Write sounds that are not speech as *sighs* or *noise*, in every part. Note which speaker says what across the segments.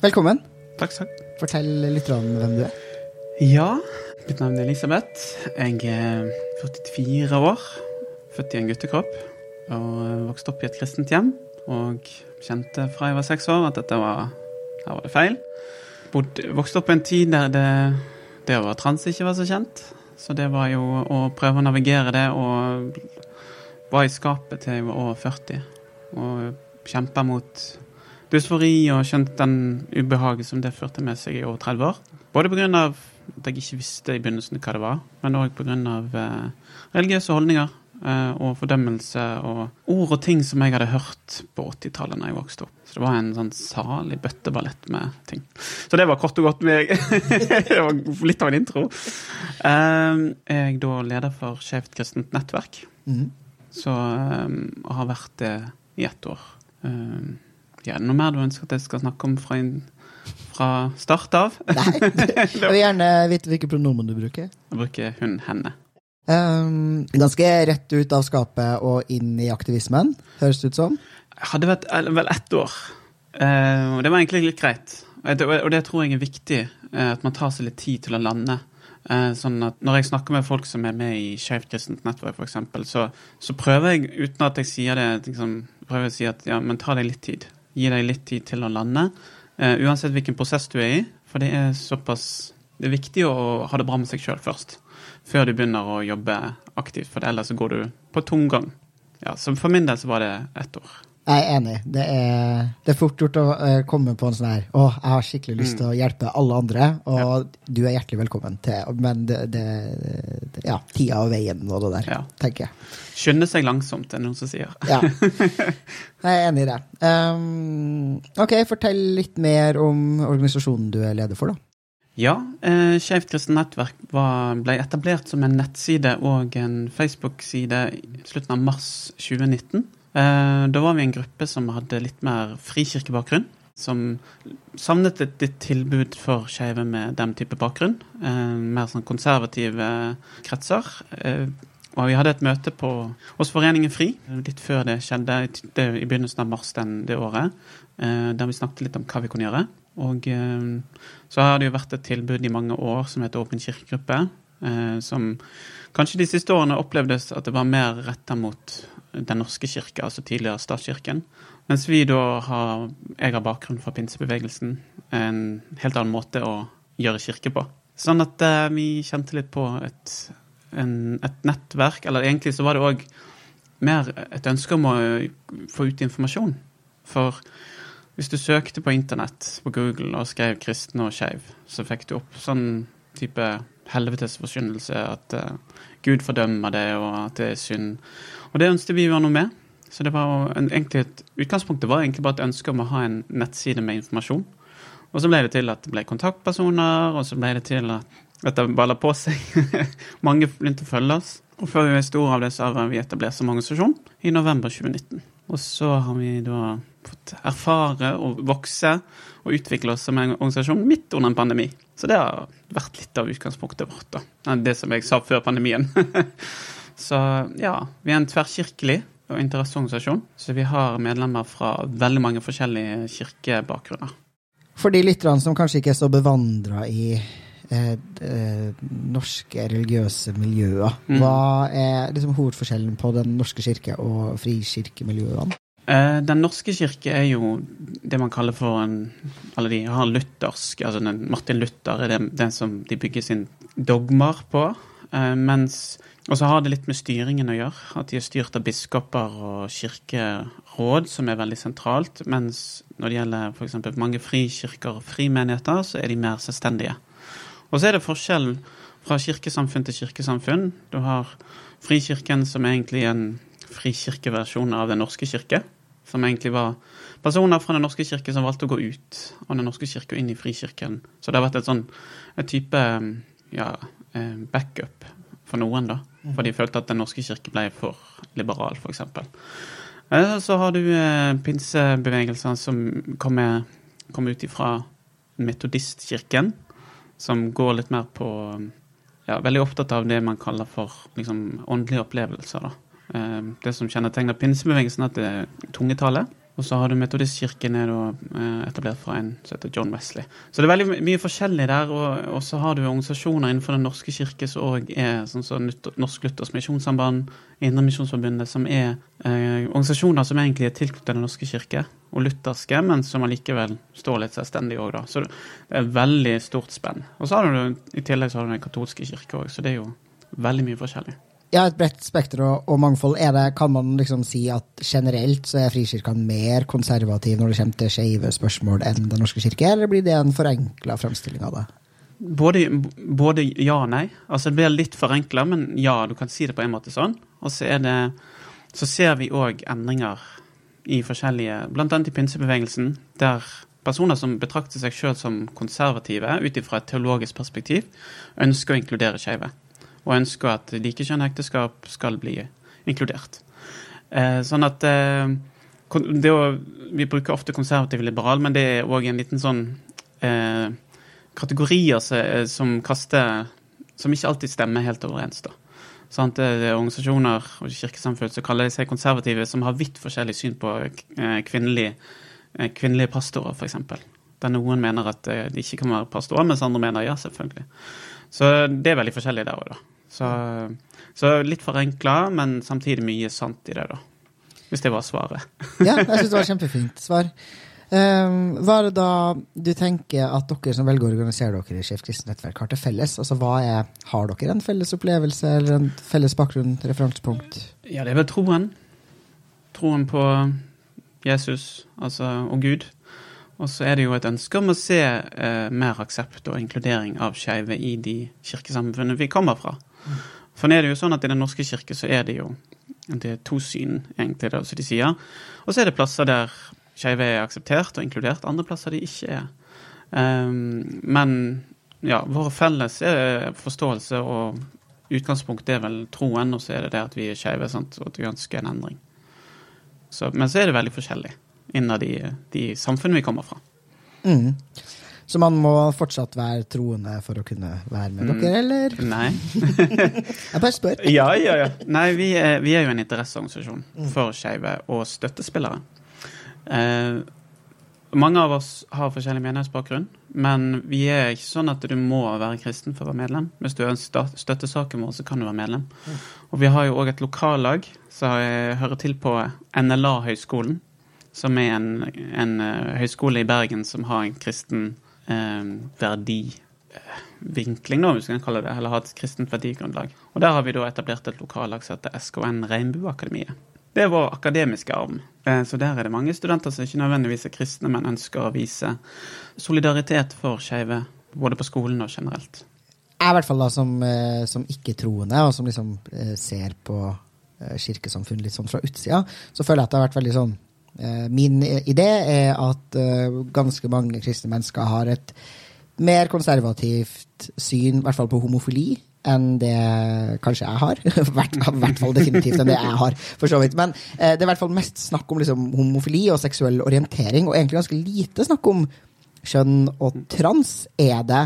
Speaker 1: Velkommen.
Speaker 2: Takk, takk.
Speaker 1: Fortell litt om hvem du er.
Speaker 2: Ja, mitt navn er Elisabeth. Jeg er 44 år. Født i en guttekropp. Og vokste opp i et kristent hjem. Og kjente fra jeg var seks år at dette var, her var det feil. Bod, vokste opp i en tid der det, det å være trans ikke var så kjent. Så det var jo å prøve å navigere det, og var i skapet til jeg var over 40. Og kjempa mot dysfori og skjønte den ubehaget som det førte med seg i over 30 år. Både pga. at jeg ikke visste i begynnelsen hva det var, men òg pga. Eh, religiøse holdninger og fordømmelse og ord og ting som jeg hadde hørt på 80-tallet når jeg vokste opp. Så det var en sånn salig bøtteballett med ting. Så det var kort og godt meg. *laughs* det var litt av en intro. Eh, jeg er da leder for Skeivt kristent nettverk,
Speaker 1: mm.
Speaker 2: så og har vært det i ett år. Eh, ja, noe mer du ønsker at jeg skal snakke om fra, inn- fra start av?
Speaker 1: Nei, *laughs* jeg vil gjerne vite hvilke pronomen du bruker.
Speaker 2: Jeg bruker hun, henne.
Speaker 1: Um, ganske rett ut av skapet og inn i aktivismen, høres det ut som.
Speaker 2: Jeg hadde vært vel ett år, Uh, og det var egentlig litt greit. Og det, og det tror jeg er viktig, uh, at man tar seg litt tid til å lande. Uh, sånn at Når jeg snakker med folk som er med i Skeivt kristent nettverk, f.eks., så, så prøver jeg, uten at jeg sier det, liksom, prøver å si at ja, men ta deg litt tid. Gi deg litt tid til å lande. Eh, uansett hvilken prosess du er i, for det er såpass Det er viktig å ha det bra med seg sjøl først. Før du begynner å jobbe aktivt, for ellers så går du på tomgang. Ja, så for min del så var det ett år.
Speaker 1: Jeg er enig. Det er, det er fort gjort å eh, komme på en sånn her Å, jeg har skikkelig lyst til å hjelpe alle andre, og du er hjertelig velkommen til Men det, det, det Ja, tida og veien og det der,
Speaker 2: Ja.
Speaker 1: tenker jeg.
Speaker 2: Skynde seg langsomt, er det noen som sier.
Speaker 1: Ja. *laughs* Jeg er enig i det. Um, ok, fortell litt mer om organisasjonen du er leder for, da.
Speaker 2: Ja, eh, Skeivt kristent nettverk var, ble etablert som en nettside og en Facebook-side i slutten av mars 2019. Eh, da var vi en gruppe som hadde litt mer frikirkebakgrunn. Som savnet et, litt tilbud for skeive med den type bakgrunn. Eh, mer sånn konservative kretser. Eh, og vi hadde et møte på, hos Foreningen FRI litt før det skjedde, det, i begynnelsen av mars den, det året. Eh, der vi snakket litt om hva vi kunne gjøre. Og eh, så har det jo vært et tilbud i mange år som heter Åpen kirkegruppe. Eh, som kanskje de siste årene opplevdes at det var mer retta mot Den norske kirke, altså tidligere statskirken. Mens vi da har Jeg har bakgrunn fra pinsebevegelsen. En helt annen måte å gjøre kirke på. Sånn at eh, vi kjente litt på et, en, et nettverk. Eller egentlig så var det òg mer et ønske om å få ut informasjon. For hvis du søkte på internett på Google og skrev 'kristen og skeiv', så fikk du opp sånn type helvetesforkynnelse at uh, Gud fordømmer det, og at det er synd. Og det ønsket vi å gjøre noe med. Så det var en, egentlig et, utgangspunktet var egentlig bare et ønske om å ha en nettside med informasjon. Og så ble det til at det ble kontaktpersoner, og så ble det til at dette balla på seg. *laughs* Mange begynte å følge oss. Og før vi visste ordet av det, så har vi etablert som organisasjon i november 2019. Og så har vi da fått erfare og vokse og utvikle oss som en organisasjon midt under en pandemi. Så det har vært litt av utgangspunktet vårt, da. Det som jeg sa før pandemien. *laughs* så ja, vi er en tverrkirkelig og interesseorganisasjon. Så vi har medlemmer fra veldig mange forskjellige kirkebakgrunner.
Speaker 1: For de lytterne som kanskje ikke er så bevandra i eh, eh, norske religiøse miljøer,
Speaker 2: Mm.
Speaker 1: hva er liksom hovedforskjellen på Den norske kirke og frikirkemiljøene?
Speaker 2: Eh, Den norske kirke er jo det man kaller for en Eller de har luthersk altså Martin Luther er den, den som de bygger sin dogmer på. eh, mens Og så har det litt med styringen å gjøre. At de er styrt av biskoper og kirkeråd, som er veldig sentralt. Mens når det gjelder f.eks. mange frikirker og frimenigheter, så er de mer selvstendige. Og så er det forskjell fra kirkesamfunn til kirkesamfunn. Du har Frikirken, som er egentlig en frikirkeversjon av Den norske kirke. Som egentlig var personer fra Den norske kirke som valgte å gå ut av Den norske kirke og inn i Frikirken. Så det har vært et sånn et type ja, eh, backup for noen, da. For de følte at Den norske kirke ble for liberal, f.eks. Eh, så har du pinsebevegelsene pinsebevegelser som kommer, kommer ut ifra metodistkirken, som går litt mer på ja, Veldig opptatt av det man kaller for liksom, åndelige opplevelser. da. Eh, det som kjennetegner pinsebevegelsen, at det er tungetale. Og så har du Metodistkirken er eh, etablert fra en som heter John Wesley. Så det er veldig mye forskjellig der. Og, så har du organisasjoner innenfor Den norske kirke som òg er sånn som Norsk Luthers Misjonssamband, Indremisjonsforbundet, som er eh, organisasjoner som egentlig er tilknyttet Den norske kirke, og lutherske, men som allikevel står litt selvstendig òg, da. Så det er veldig stort spenn. Og så har du i tillegg så har du Den katolske kirke òg, så det er jo veldig mye forskjellig.
Speaker 1: Ja, et bredt spekter og, og mangfold. Det, kan man liksom si at generelt så er Frikirken mer konservativ når det kommer til skeive spørsmål enn Den norske kirke, eller blir det en forenkla fremstilling av det?
Speaker 2: Både, både ja og nei. Altså Det blir litt forenkla, men ja, du kan si det på en måte sånn. Og så det Så ser vi òg endringer i forskjellige Blant annet i pinsebevegelsen, der personer som betrakter seg sjøl som konservative ut ifra et teologisk perspektiv, ønsker å inkludere skeive. Og ønsker at likekjønnet ekteskap skal bli inkludert. Eh, sånn at eh, å, Vi bruker ofte konservativ liberal, men det er òg en liten sånn eh, kategorier som, som kaster Som ikke alltid stemmer helt overens. da. Sant? Det er organisasjoner og kirkesamfunn som kaller seg konservative, som har vidt forskjellig syn på eh, kvinnelige, eh, kvinnelige pastorer, f.eks. Der noen mener at eh, de ikke kan være pastorer, mens andre mener ja, selvfølgelig. Så det er veldig forskjellig der òg, da. Så, så litt forenkla, men samtidig mye sant i det, da. Hvis det var svaret. *laughs*
Speaker 1: Ja, jeg syns det var *laughs* kjempefint svar. Um, hva er det da du tenker at dere som velger å organisere dere i Skeivt kristent nettverk, har til felles? Altså, hva er, Har dere en felles opplevelse eller en felles bakgrunn, referansepunkt?
Speaker 2: Ja, det er vel troen. Troen på Jesus altså, og Gud. Og så er det jo et ønske om å se eh, mer aksept og inkludering av skeive i de kirkesamfunnene vi kommer fra. For nå er det jo sånn at i Den norske kirke så er det jo det er to syn, egentlig, det som de sier. Og så er det plasser der skeive er akseptert og inkludert, andre plasser de ikke er. Um, men ja, vår felles eh, forståelse og utgangspunkt er vel troen, og så er det det at vi er skeive, og at vi ønsker en endring. Så, men så er det veldig forskjellig innad i de samfunnene vi kommer fra.
Speaker 1: Mm. Så man må fortsatt være troende for å kunne være med
Speaker 2: Mm.
Speaker 1: dere, eller?
Speaker 2: Nei. *laughs*
Speaker 1: Jeg bare spør. *laughs*
Speaker 2: Ja, ja, ja. Nei, vi er, vi er jo en interesseorganisasjon for skeive og støttespillere. Eh, mange av oss har forskjellig menighetsbakgrunn, men vi er ikke sånn at du må være kristen for å være medlem. Hvis du støtter saken vår, så kan du være medlem. Og vi har jo òg et lokallag som hører til på NLA-høgskolen, som er en, en eh, høyskole i Bergen som har en kristen eh, verdivinkling, da, vi kan kalle det, eller ha et kristent verdigrunnlag. Og der har vi da etablert et lokallag som heter SKN Regnbueakademiet. Det er vår akademiske arm. Eh, Så der er det mange studenter som ikke nødvendigvis er kristne, men ønsker å vise solidaritet for skeive, både på skolen og generelt.
Speaker 1: Jeg i hvert fall da som, eh, som ikke-troende, og som liksom eh, ser på kirkesamfunn litt sånn fra utsida, så føler jeg at det har vært veldig sånn Min idé er at eh, ganske mange kristne mennesker har et mer konservativt syn, i hvert fall på homofili, enn det kanskje jeg har. *laughs* I hvert fall definitivt enn det jeg har, for så vidt. Men eh, det er i hvert fall mest snakk om liksom, homofili og seksuell orientering, og egentlig ganske lite snakk om kjønn og trans. Er det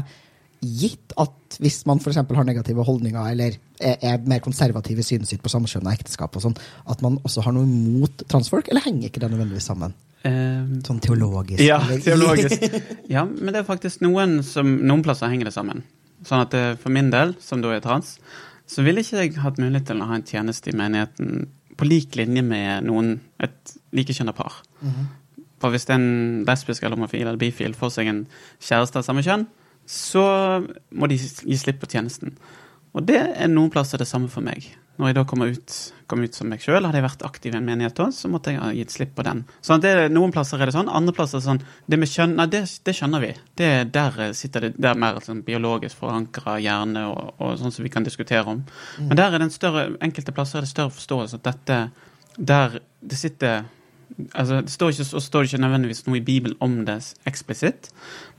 Speaker 1: gitt at hvis man f.eks. har negative holdninger eller er, er mer konservativ i synet sitt på samkjønna ekteskap, og sånn, at man også har noe imot transfolk, eller henger ikke det nødvendigvis sammen?
Speaker 2: Eh,
Speaker 1: Sånn teologisk?
Speaker 2: Ja, teologisk. *laughs* Ja, men det er faktisk noen som Noen plasser henger det sammen. Sånn at eh, for min del, som da er trans, så ville ikke jeg hatt mulighet til å ha en tjeneste i menigheten på lik linje med noen, et likekjønna par.
Speaker 1: Mhm.
Speaker 2: For hvis en lesbisk eller homofil eller bifil får seg en kjæreste av samme kjønn, så må de gi slipp på tjenesten. Og det er noen plasser det samme for meg. Når jeg da kommer ut, kom ut som meg sjøl, hadde jeg vært aktiv i en menighet da, så måtte jeg ha gitt slipp på den. Sånn at det, Noen plasser er det sånn, andre plasser er det sånn Det med kjønn, nei, det, det skjønner vi. Det, der sitter det, det er mer sånn biologisk forankra hjerne og, og sånn som vi kan diskutere om. Men der er det en større, enkelte plasser er det større forståelse at dette Der det sitter altså, det står ikke, står ikke nødvendigvis noe i Bibelen om det eksplisitt.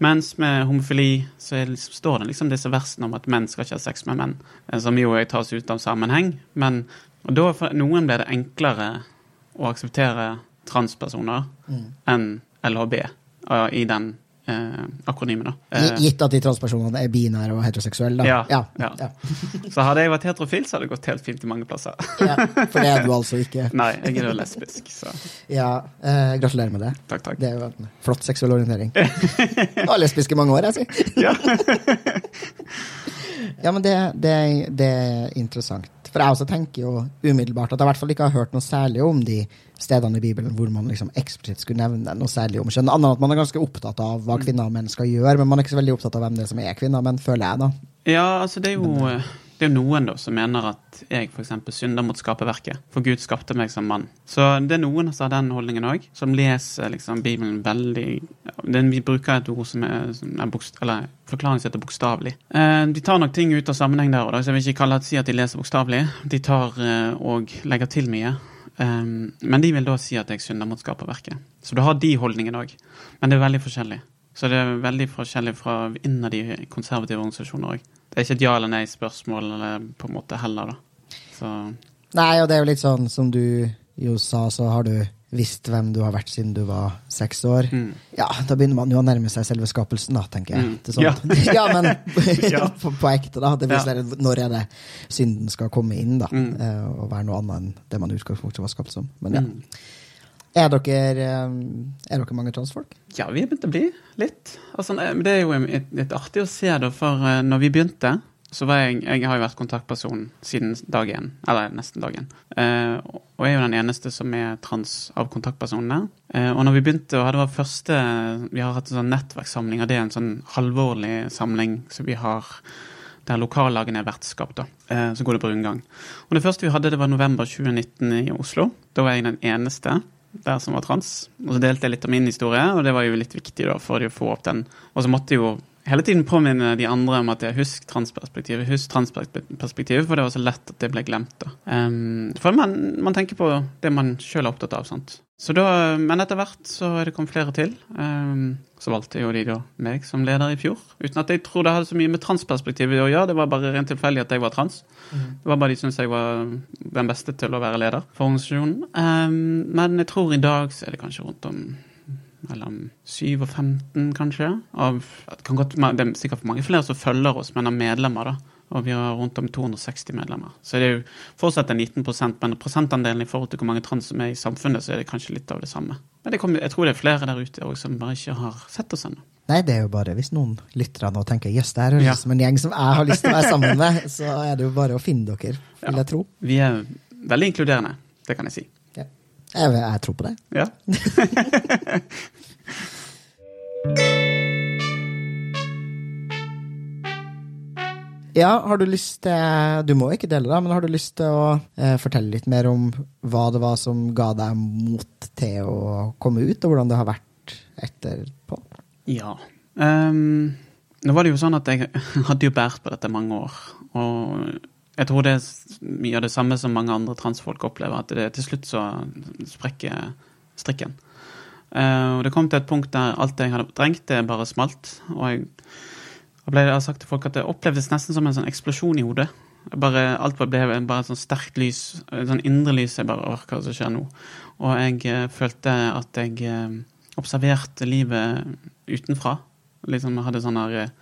Speaker 2: Mens med homofili så liksom- står det liksom disse versene om at menn skal ikke ha sex med menn, eh, som jo tas ut av sammenheng. Men da for noen blir det enklere å akseptere transpersoner enn LHB eh, i den eh, akronymen. da. Eh,
Speaker 1: Gitt at de transpersonene er binære og heteroseksuelle, da.
Speaker 2: Ja,
Speaker 1: ja.
Speaker 2: ja. *laughs* *laughs* så hadde jeg vært heterofil, så hadde det gått helt fint i mange plasser.
Speaker 1: Ja, For det er du altså ikke. *laughs*
Speaker 2: Nei, jeg er jo lesbisk, så
Speaker 1: Ja, eh, Gratulerer med det.
Speaker 2: takk, takk.
Speaker 1: Det er jo en flott seksuell orientering. Du var lesbisk i mange år, jeg, si.
Speaker 2: Ja.
Speaker 1: Ja, men det, det, det er interessant. For jeg også tenker jo umiddelbart at jeg i hvert fall ikke har hørt noe særlig om de stedene i Bibelen hvor man liksom eksplisitt skulle nevne noe særlig om kjønn. Annet enn at man er ganske opptatt av hva kvinner og menn skal gjøre, men man er ikke så veldig opptatt av hvem det er som er kvinner og menn, føler jeg, da.
Speaker 2: Ja, altså det er jo det er jo noen da som mener at jeg f.eks. synder mot skaperverket, for Gud skapte meg som mann. Så det er noen som har den holdningen òg, som leser liksom Bibelen veldig den, Vi bruker et ord som er, som er bokst, eller forklaring som heter bokstavelig. Eh, de tar nok ting ut av sammenheng der òg, så jeg vil ikke kalle det si at de leser bokstavelig. De tar eh, og legger til mye. Um, men de vil da si at jeg synder mot skaperverket. Så du har de holdningene òg. Men det er veldig forskjellig. Så det er veldig forskjellig fra innad i konservative organisasjoner òg. Det er ikke et ja eller nei-spørsmål eller på en måte heller, da. Så
Speaker 1: Nei, og det er jo litt sånn som du jo sa, så har du visst hvem du har vært siden du var seks år.
Speaker 2: mm.
Speaker 1: Ja, da begynner man jo å nærme seg selve skapelsen, da, tenker jeg.
Speaker 2: Mm.
Speaker 1: Sånn. Ja. *laughs* men *laughs* *laughs* på, på ekte, da. Det viser
Speaker 2: Ja.
Speaker 1: si, når er det synden skal komme inn, da.
Speaker 2: Mm.
Speaker 1: eh, Og være noe annet enn det man i utgangspunktet var skapt som. Men ja.
Speaker 2: Mm.
Speaker 1: Er dere, eh, er dere mange transfolk?
Speaker 2: Ja, vi er begynt å bli litt. Altså, det er jo litt, litt artig å se, da, for eh, når vi begynte, så var jeg Jeg har jo vært kontaktperson siden dag én, eller nesten dag én. Eh, og jeg er jo den eneste som er trans av kontaktpersonene. Eh, og når vi begynte, og det var første Vi har hatt en sånn nettverkssamling, og det er en sånn halvårlig samling som vi har der lokallagene er vertskap. da. Eh, så går det på rundgang. Og det første vi hadde, det var november 2019 i Oslo. Da var jeg den eneste der som var trans. Og så delte jeg litt av min historie, og det var jo litt viktig da for å få opp den. Og så måtte jo hele tiden påminne de andre om at jeg husk transperspektivet, husk transperspektivet, for det var så lett at det ble glemt. Um, for man, man tenker på det man sjøl er opptatt av. sant? Så da, Men etter hvert så er det kommet flere til. Um, så valgte jo de da meg som leder i fjor. Uten at jeg tror det hadde så mye med transperspektivet å gjøre. Det var bare rent tilfeldig at jeg var trans. Det var bare de syntes jeg var den beste til å være leder for organisasjonen. Um, men jeg tror i dag så er det kanskje rundt om mellom 7 og 15, kanskje. Av, det, kan godt, det er sikkert mange flere som følger oss, men av medlemmer. da. Og vi har rundt om 260 medlemmer. Så det er jo fortsatt en liten prosent, men prosentandelen i forhold til hvor mange trans som er i samfunnet, så er det kanskje litt av det samme. Men det kommer, jeg tror det er flere der ute også, som bare ikke har sett oss ennå.
Speaker 1: Nei, det er jo bare hvis noen lyttere nå tenker jøss, det her høres
Speaker 2: Ja.
Speaker 1: ut som en gjeng som jeg har lyst til å være sammen med, *laughs* så er det jo bare å finne dere, vil
Speaker 2: Ja.
Speaker 1: jeg tro.
Speaker 2: Vi er veldig inkluderende, det kan jeg si.
Speaker 1: Jeg, jeg tror på det.
Speaker 2: Ja. *laughs*
Speaker 1: Ja, har du lyst til Du må ikke dele, det, men har du lyst til å eh, fortelle litt mer om hva det var som ga deg mot til å komme ut, og hvordan det har vært etterpå?
Speaker 2: Ja. Um, nå var det jo sånn at jeg *laughs* hadde jo båret på dette mange år. Og jeg tror det er mye av det samme som mange andre transfolk opplever, at det til slutt så sprekker strikken. Uh, og det kom til et punkt der alt jeg hadde trengt, det bare smalt. Og jeg, jeg ble, jeg har sagt til folk at det opplevdes nesten som en sånn eksplosjon i hodet. Bare, alt ble bare et sånn sterkt lys, et sånn indre lys. Jeg bare Åh, hva som skjer nå? Og jeg eh, følte at jeg eh, observerte livet utenfra. Liksom hadde sånn her eh,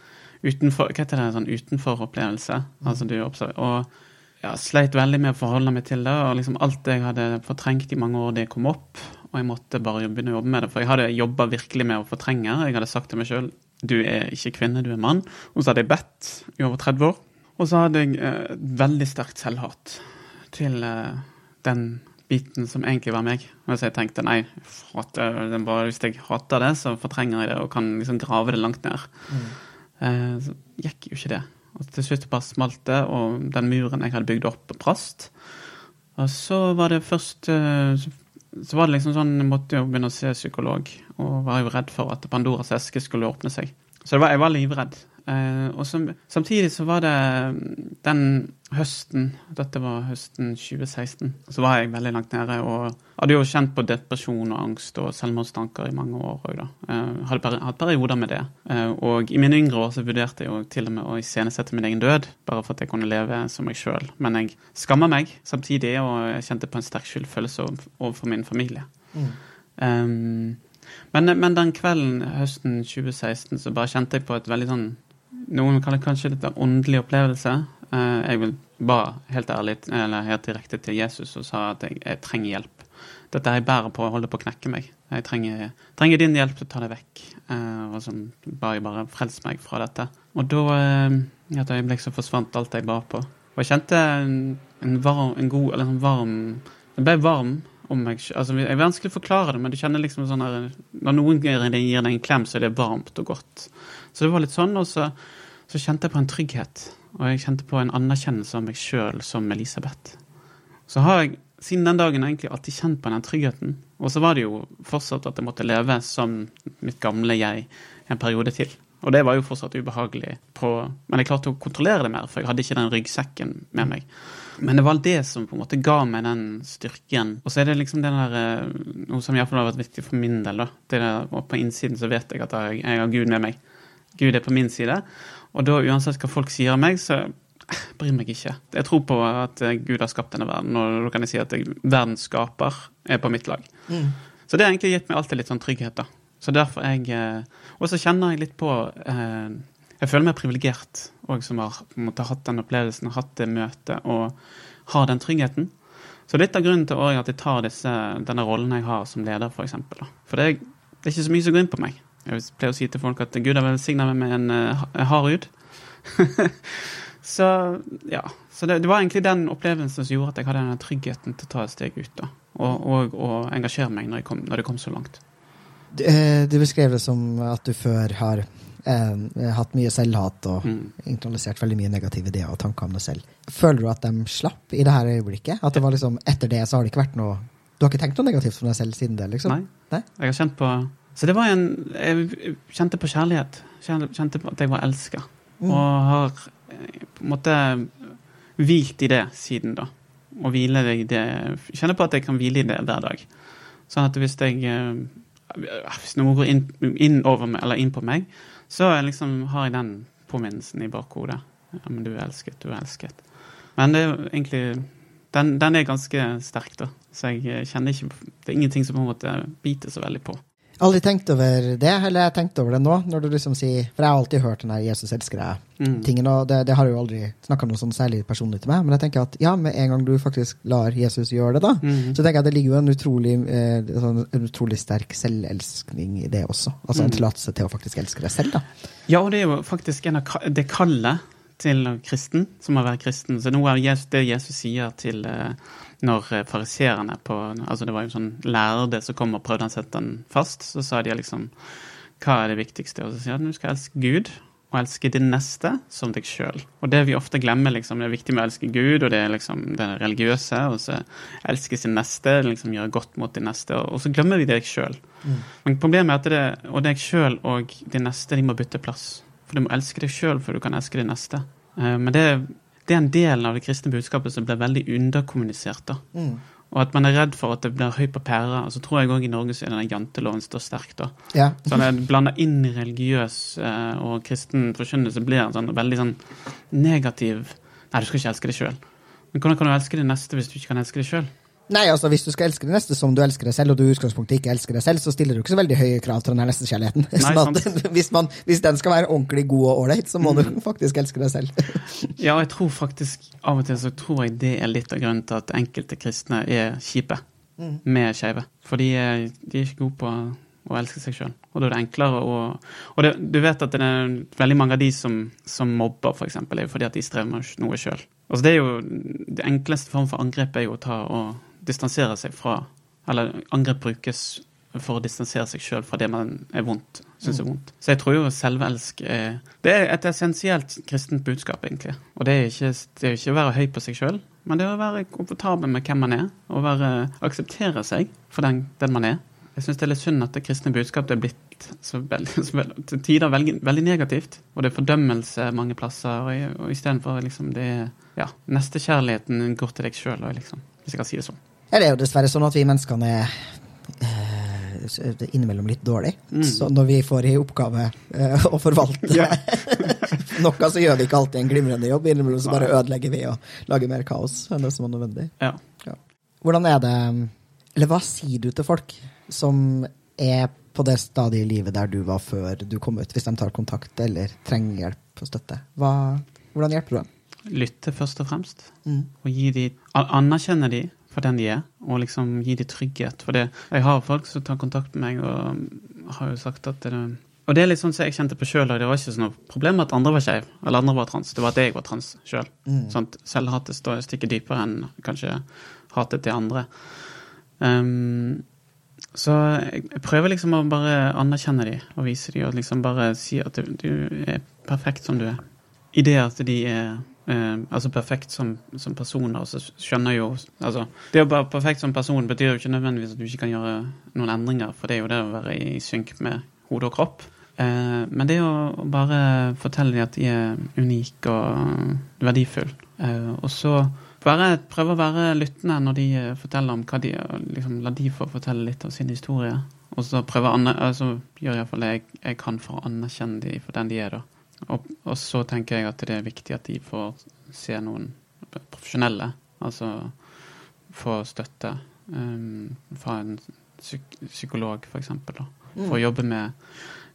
Speaker 2: utenfor, Hva heter det? Sånn utenfor-opplevelse. Altså du observer, og ja, sleit veldig med å forholde meg til det. Og liksom alt jeg hadde fortrengt i mange år, det kom opp. Og jeg måtte bare begynne å jobbe med det. For jeg hadde jobba virkelig med å fortrenge. Jeg hadde sagt til meg sjøl du er ikke kvinne, du er mann. Og så hadde jeg bedt i over 30 år. Og så hadde jeg eh, veldig sterkt selvhat til eh, den biten som egentlig var meg. Og så jeg tenkte nei, hater, er bare hvis jeg hater det, så fortrenger jeg det og kan liksom grave det langt ned. Eh, så gikk jo ikke det. Og til slutt bare smalt det, og den muren jeg hadde bygd opp, brast. Og så var det først eh, så- var det liksom sånn, jeg måtte jo begynne å se psykolog, og var jo redd for at Pandoras eske skulle åpne seg. Så var, jeg var livredd. Eh, og som, samtidig så var det mm, den høsten. Dette var høsten 2016. Så var jeg veldig langt nede og hadde jo kjent på depresjon og angst og selvmordstanker i mange år òg, da. Uh, hadde hatt perioder med det. Uh, og i mine yngre år så vurderte jeg jo til og med å iscenesette min egen død, bare for at jeg kunne leve som meg sjøl. Men jeg skamma meg samtidig, og jeg kjente på en sterk skyldfølelse overfor min familie. Mm. Um, men, men, den kvelden høsten 2016 så bare kjente jeg på et veldig sånn Noen kaller kanskje litt åndelig opplevelse. Eh, jeg vil ba helt ærlig, eller helt direkte til Jesus og sa at jeg, jeg trenger hjelp. Dette jeg bærer på, holder på å knekke meg. Jeg trenger, trenger din hjelp til å ta det vekk. Eh, og så ba jeg bare frels meg fra dette. Og da, eh, i et øyeblikk, så forsvant alt jeg ba på. Og jeg kjente en, varm, en god, eller en varm Det ble varm om meg altså, Jeg er vanskelig å forklare det, men du kjenner liksom sånn her Når noen gir deg en klem, så er det varmt og godt. Så det var litt sånn, og så, så kjente jeg på en trygghet og jeg kjente på en anerkjennelse av meg sjøl som Elisabeth. Så har jeg siden den dagen egentlig alltid kjent på den tryggheten. Og så var det jo fortsatt at jeg måtte leve som mitt gamle jeg en periode til. Og det var jo fortsatt ubehagelig, på, men jeg klarte å kontrollere det mer, for jeg hadde ikke den ryggsekken med meg. Men det var det som på en måte ga meg den styrken. Og så er det liksom det der, eh, noe som iallfall har vært viktig for min del. da. Det der, på innsiden så vet jeg at jeg, jeg har Gud med meg. Gud er på min side. Og da uansett hva folk sier om meg, så *sighs* bryr meg ikke. Jeg tror på at Gud har skapt denne verden, og da kan jeg si at jeg, verdens skaper er på mitt lag. Mm. Så det har egentlig gitt meg alltid litt sånn trygghet, da. Så derfor jeg eh, Og så kjenner jeg litt på eh, Jeg føler meg privilegert òg som har måte, hatt den opplevelsen, hatt det møtet og har den tryggheten. Så litt av grunnen til at jeg tar disse, denne rollen jeg har som leder, f.eks. For, eksempel, for det er, det er ikke så mye som går inn på meg. Jeg pleier å si til folk at Gud har velsigna meg med en uh, hard hud. *laughs* så ja. Så det, det, var egentlig den opplevelsen som gjorde at jeg hadde den tryggheten til å ta et steg ut. da, Og, og, og engasjere meg når, kom, når, det kom så langt.
Speaker 1: Du, eh, du, beskrev det som at du før har eh, hatt mye selvhat og mm. internalisert veldig mye negative ideer og tanker om deg selv. Føler du at de slapp i det her øyeblikket? At det var liksom, etter det så har det ikke vært noe Du har ikke tenkt noe negativt om deg selv siden det? liksom?
Speaker 2: Nei. Nei? Jeg har kjent på så det var en Jeg kjente på kjærlighet. Kjente på at jeg var elska. Mm. Og har eh, på en måte hvilt i det siden da. Og hviler i det Kjenner på at jeg kan hvile i det hver dag. Sånn at hvis jeg eh, Hvis noe går inn, inn, over meg, eller inn på meg, så liksom har jeg den påminnelsen i bakhodet. Ja, men du er elsket, du er elsket. Men det er egentlig den, den er ganske sterk, da. Så jeg kjenner ikke Det er ingenting som på en måte biter så veldig på.
Speaker 1: Aldri tenkt over det, eller jeg har tenkt over det nå, når du liksom sier For jeg har alltid hørt den der 'Jesus elsker deg'-tingen, mm. og det, det, har jo aldri snakka noe sånn særlig personlig til meg, men jeg tenker at ja, med en gang du faktisk lar Jesus gjøre det, da, mm. så tenker jeg at det ligger jo en utrolig, eh, sånn, en utrolig sterk selvelskning i det også. Altså en mm. tillatelse til å faktisk elske deg selv, da.
Speaker 2: Ja, og det er jo faktisk en av det kallet til kristen, som å være kristen. Så noe av det Jesus sier til eh, når eh, fariserene på Altså det var jo sånn lærde som kom og prøvde å sette den fast, så sa de liksom Hva er det viktigste? Og så sier at du skal elske Gud og elske din neste som deg sjøl. Og det vi ofte glemmer, liksom, det er viktig med å elske Gud, og det er liksom det religiøse, og så elske sin neste, liksom gjøre godt mot din neste, og så glemmer vi deg sjøl. Mm. Men problemet er at det, og deg sjøl og din neste, de må bytte plass. For du må elske deg sjøl før du kan elske din neste. Eh, men det det er en del av det kristne budskapet som blir veldig underkommunisert. da. Mm. Og at man er redd for at det blir høy på pæra. Så tror jeg òg i Norge så er denne janteloven står sterkt. da. Ja. så når det blander inn religiøs eh, og kristen forkynnelse, blir en sånn veldig sånn negativ Nei, du skal ikke elske deg sjøl. Men hvordan kan du elske det neste hvis du ikke kan elske deg sjøl?
Speaker 1: Nei, altså Hvis du skal elske det neste som du elsker deg selv, og du i utgangspunktet ikke elsker deg selv, så stiller du ikke så veldig høye krav til den nestekjærligheten. *laughs* Sånn *laughs* hvis, hvis, den skal være ordentlig god og ålreit, så må mm. du faktisk elske deg selv. *laughs*
Speaker 2: ja, jeg tror faktisk av og til så tror jeg det er litt av grunnen til at enkelte kristne er kjipe mm. med skeive. For de er, de er, ikke gode på å elske seg sjøl. Og da er det enklere å Og det, du vet at det er veldig mange av de som, som mobber, f.eks., for er jo fordi at de strever med noe sjøl. Altså, det er jo det enkleste form for angrep er jo å ta og distansere seg fra Eller angrep brukes for å distansere seg sjøl fra det man er vondt, syns er mm. vondt. Så jeg tror jo selvelsk er Det er et essensielt kristent budskap, egentlig. Og det er ikke, det er ikke å være høy på seg sjøl, men det er å være komfortabel med hvem man er, og være, akseptere seg for den, den man er. Jeg syns det er litt synd at det kristne budskapet er blitt så veldig, *laughs* så veldig, til tider veldig, veldig, negativt. Og det er fordømmelse mange plasser, og, og istedenfor liksom det ja, nestekjærligheten går til deg sjøl, liksom, hvis jeg kan si det sånn.
Speaker 1: Ja, det er jo dessverre sånn at vi menneskene er innimellom litt dårlig. Mm. Så når vi får i oppgave uh, *laughs* å forvalte yeah. *laughs* noe, så gjør vi ikke alltid en glimrende jobb. Innimellom så bare ødelegger vi og lager mer kaos enn det som er nødvendig.
Speaker 2: Ja.
Speaker 1: Ja. Hvordan er det Eller hva sier du til folk som er på det stadiet i livet der du var før du kom ut, hvis de tar kontakt eller trenger hjelp og støtte? Hva, hvordan hjelper du dem?
Speaker 2: Lytte først og fremst. Mm. Og gi de, anerkjenne de for den de er, og liksom gi dem trygghet. For det, jeg har folk som tar kontakt med meg og har jo sagt at det, Og det er litt sånn som jeg kjente på sjøl, og det var ikke sånn noe problem at andre var skeive eller andre var trans. Det var at jeg var trans sjøl. Mm. Sånn, Selvhatet stikker dypere enn kanskje hatet til andre. Um, så jeg prøver liksom å bare anerkjenne dem og vise dem, og liksom bare si at du, du er perfekt som du er. I det at de er Eh, altså perfekt som, som og så skjønner jo altså, Det å være perfekt som person betyr jo ikke nødvendigvis at du ikke kan gjøre noen endringer, for det er jo det å være i synk med hode og kropp. Uh, men det å bare fortelle dem at de er unike og verdifulle, uh, og så bare prøve å være lyttende når de forteller om hva de liksom, La de få fortelle litt av sin historie. Og så prøve altså, gjør iallfall det jeg, jeg kan for å anerkjenne dem for den de er, da. Og, og, så tenker jeg at det er viktig at de får se noen profesjonelle. Altså få støtte um, fra en psyk psykolog, f.eks. For, mm. for å jobbe med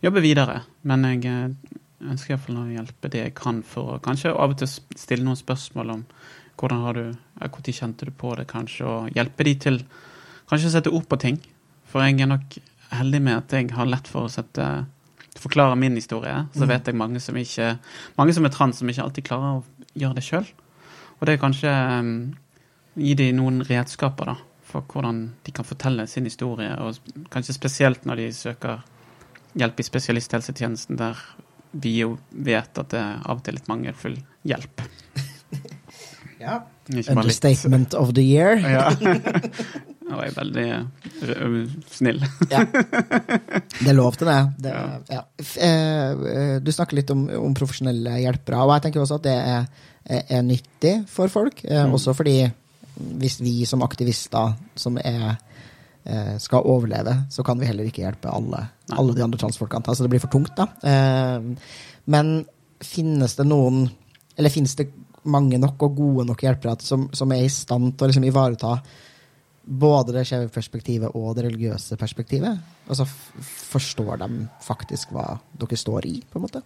Speaker 2: jobbe videre. Men jeg eh, ønsker iallfall å hjelpe det jeg kan for å kanskje av og til stille noen spørsmål om hvordan har du, når kjente du på det, kanskje, og hjelpe de til kanskje å sette ord på ting. For jeg er nok heldig med at jeg har lett for å sette forklare min historie, så mm. vet jeg mange som, ikke, mange som er trans, som ikke alltid klarer å gjøre det sjøl. Og det er kanskje um, gi dem noen redskaper da, for hvordan de kan fortelle sin historie, og kanskje spesielt når de søker hjelp i spesialisthelsetjenesten, der vi jo vet at det er av og til litt mangelfull hjelp. *laughs*
Speaker 1: ja. Understatement of the year.
Speaker 2: ja. *laughs* *laughs* Og jeg er veldig uh, snill.
Speaker 1: ja. *laughs* Det er lov til det. det ja. Ja. Du snakker litt om, om, profesjonelle hjelpere, og jeg tenker også at det er, er nyttig for folk. Mm. Også fordi hvis vi som aktivister som er, skal overleve, så kan vi heller ikke hjelpe alle, alle de andre transfolkene. Så det blir for tungt, da. Men finnes det noen Eller finnes det mange nok og gode nok hjelpere som, som er i stand til å liksom ivareta både det skjeve perspektivet og det religiøse perspektivet? Altså, Forstår de faktisk hva dere står i, på en måte?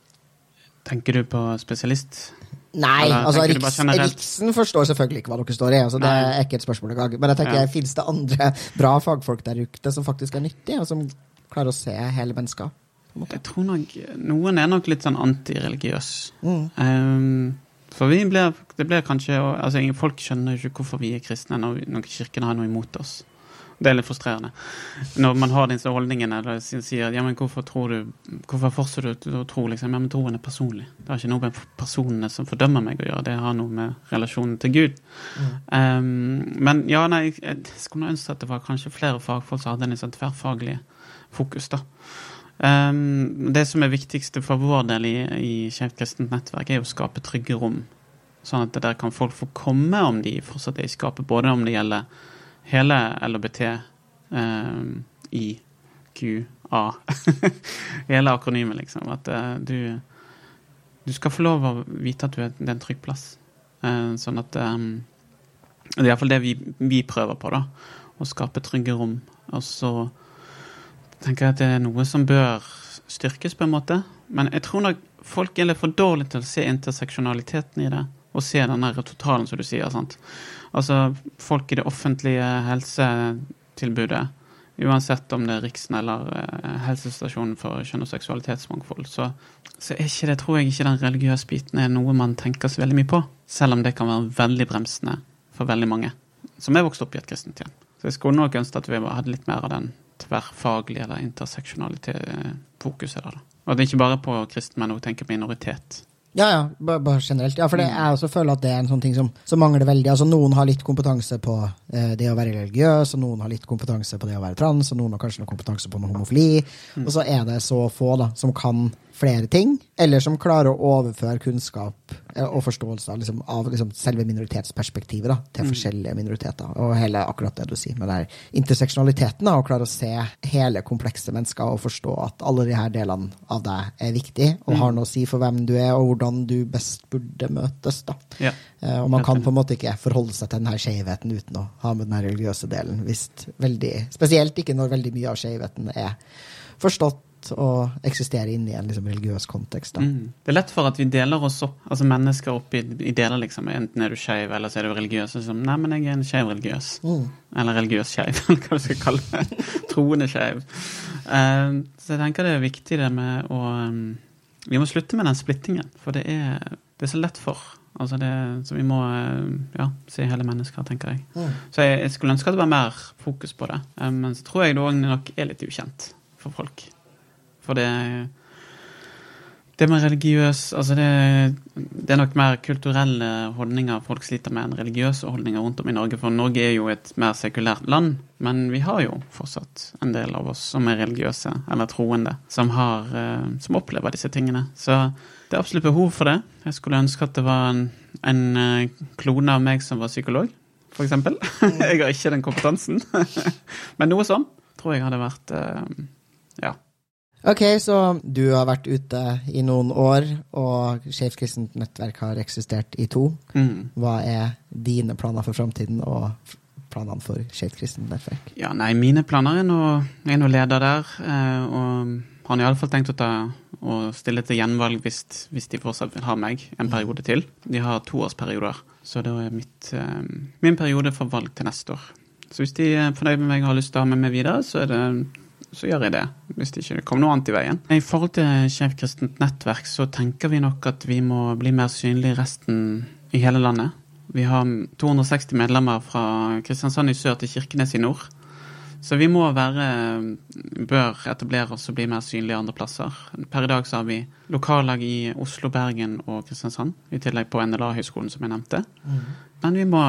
Speaker 2: Tenker du på spesialist?
Speaker 1: Nei, Eller, altså Riks, Riksen forstår selvfølgelig ikke hva dere står i. altså Det er ikke et spørsmål engang. Men jeg tenker, ja. fins det andre bra fagfolk der ute som faktisk er nyttige, og som klarer å se hele mennesker?
Speaker 2: Jeg tror nok Noen er nok litt sånn antireligiøs. Mm. Um, for vi blir, det blir kanskje altså Folk skjønner jo ikke hvorfor vi er kristne når, når kirken har noe imot oss. Det er litt frustrerende. Når man har disse holdningene eller sier ja, men hvorfor tror du, hvorfor fortsetter du å tro? Liksom? Ja, men troen er personlig. Det har ikke noe med personene som fordømmer meg å gjøre. Det har noe med relasjonen til Gud. Mm. Um, men ja, nei, jeg skulle ønske at det var kanskje flere fagfolk som hadde en sånn tverrfaglig fokus. da. Um, det som er viktigste for vår del i, i Skeivt kristent nettverk, er å skape trygge rom. Sånn at der kan folk få komme om de fortsatt er i skapet, både om det gjelder hele LHBT, um, A. *laughs* Hele akronymet, liksom. At uh, du, du skal få lov å vite at du er, det er en trygg plass. Uh, sånn at Det er iallfall det vi, vi prøver på, da. Å skape trygge rom. Og så tenker jeg at det er noe som bør styrkes, på en måte. Men jeg tror nok folk er litt for dårlige til å se interseksjonaliteten i det. Og se den der totalen, som du sier. sant? Altså, folk i det offentlige helsetilbudet, uansett om det er Riksen eller eh, helsestasjonen for kjønn- og seksualitetsmangfold, så, så ikke det, tror jeg ikke den religiøse biten er noe man tenker så veldig mye på. Selv om det kan være veldig bremsende for veldig mange som er vokst opp i et kristent hjem. Så jeg skulle nok ønske at vi hadde litt mer av den tverrfaglig eller interseksjonalitet fokuset der. Og det er ikke bare på kristne, men også tenke på minoritet.
Speaker 1: Ja, ja, bare, bare generelt. Ja, for det, jeg også føler at det er en sånn ting som, som mangler veldig. Altså, noen har litt kompetanse på eh, det å være religiøs, og noen har litt kompetanse på det å være trans, og noen har kanskje noe kompetanse på noe homofili. Og så er det så få da, som kan flere ting, eller som klarer å overføre kunnskap eh, og forståelse av, liksom, av liksom, selve minoritetsperspektivet da, til forskjellige minoriteter. Og hele akkurat det du sier med der interseksjonaliteten, da, og klare å se hele komplekse mennesker og forstå at alle de her delene av deg er viktige og har noe å si for hvem du er, og hvordan du best burde møtes. da.
Speaker 2: Ja.
Speaker 1: Eh, og man kan på en måte ikke forholde seg til denne skjevheten uten å ha med den religiøse delen. Hvis veldig, spesielt ikke når veldig mye av skjevheten er forstått og eksistere inn i en liksom, religiøs kontekst.
Speaker 2: Mm. Det er lett for at vi deler oss opp, altså mennesker opp i, i deler, liksom. Enten er du skeiv, eller så er du religiøs. Sånn, Nei, men jeg er en skeiv religiøs.
Speaker 1: Mm.
Speaker 2: Eller religiøs skeiv, *laughs* eller hva du skal kalle det. Troende skeiv. Uh, så jeg tenker det er viktig det med å um, Vi må slutte med den splittingen, for det er, det er så lett for. Altså det, så vi må eh, ja, se hele mennesker, tenker jeg.
Speaker 1: Mm.
Speaker 2: Så jeg, jeg skulle ønske at det var mer fokus på det. Men så tror jeg det òg nok er litt ukjent for folk. For det Det med religiøs Altså det, det er nok mer kulturelle holdninger folk sliter med enn religiøse holdninger rundt om i Norge. For Norge er jo et mer sekulært land, men vi har jo fortsatt en del av oss som er religiøse eller troende, som, har, eh, som opplever disse tingene. Så det er absolutt behov for det. Jeg skulle ønske at det var en, en eh, klone av meg som var psykolog, for eksempel. *laughs* Jeg har ikke den kompetansen. *laughs* Men noe sånn tror jeg hadde vært eh, Ja.
Speaker 1: Ok, så du har vært ute i noen år, og Skeivt kristent nettverk har eksistert i to.
Speaker 2: Mm.
Speaker 1: Hva er dine planer for framtiden, og planene for Skeivt kristent nettverk?
Speaker 2: Ja, nei, mine planer er nå Jeg er nå leder der, eh, og har iallfall tenkt å ta å stille til gjenvalg hvis, hvis de fortsatt vil ha meg en periode til. De har toårsperioder, så da er mitt, eh, min periode for valg til neste år. Så hvis de er fornøyd med meg og har lyst til å ha med meg videre, så, er det, så gjør jeg det. Hvis det ikke kommer noe annet i veien. I forhold til Skeivt kristent nettverk så tenker vi nok at vi må bli mer synlige i resten i hele landet. Vi har 260 medlemmer fra Kristiansand i sør til Kirkenes i nord. Så vi må være bør etablere oss og bli mer synlige andre plasser. Per i dag så har vi lokallag i Oslo, Bergen og Kristiansand, i tillegg på NLA-høgskolen, som jeg nevnte. Men vi må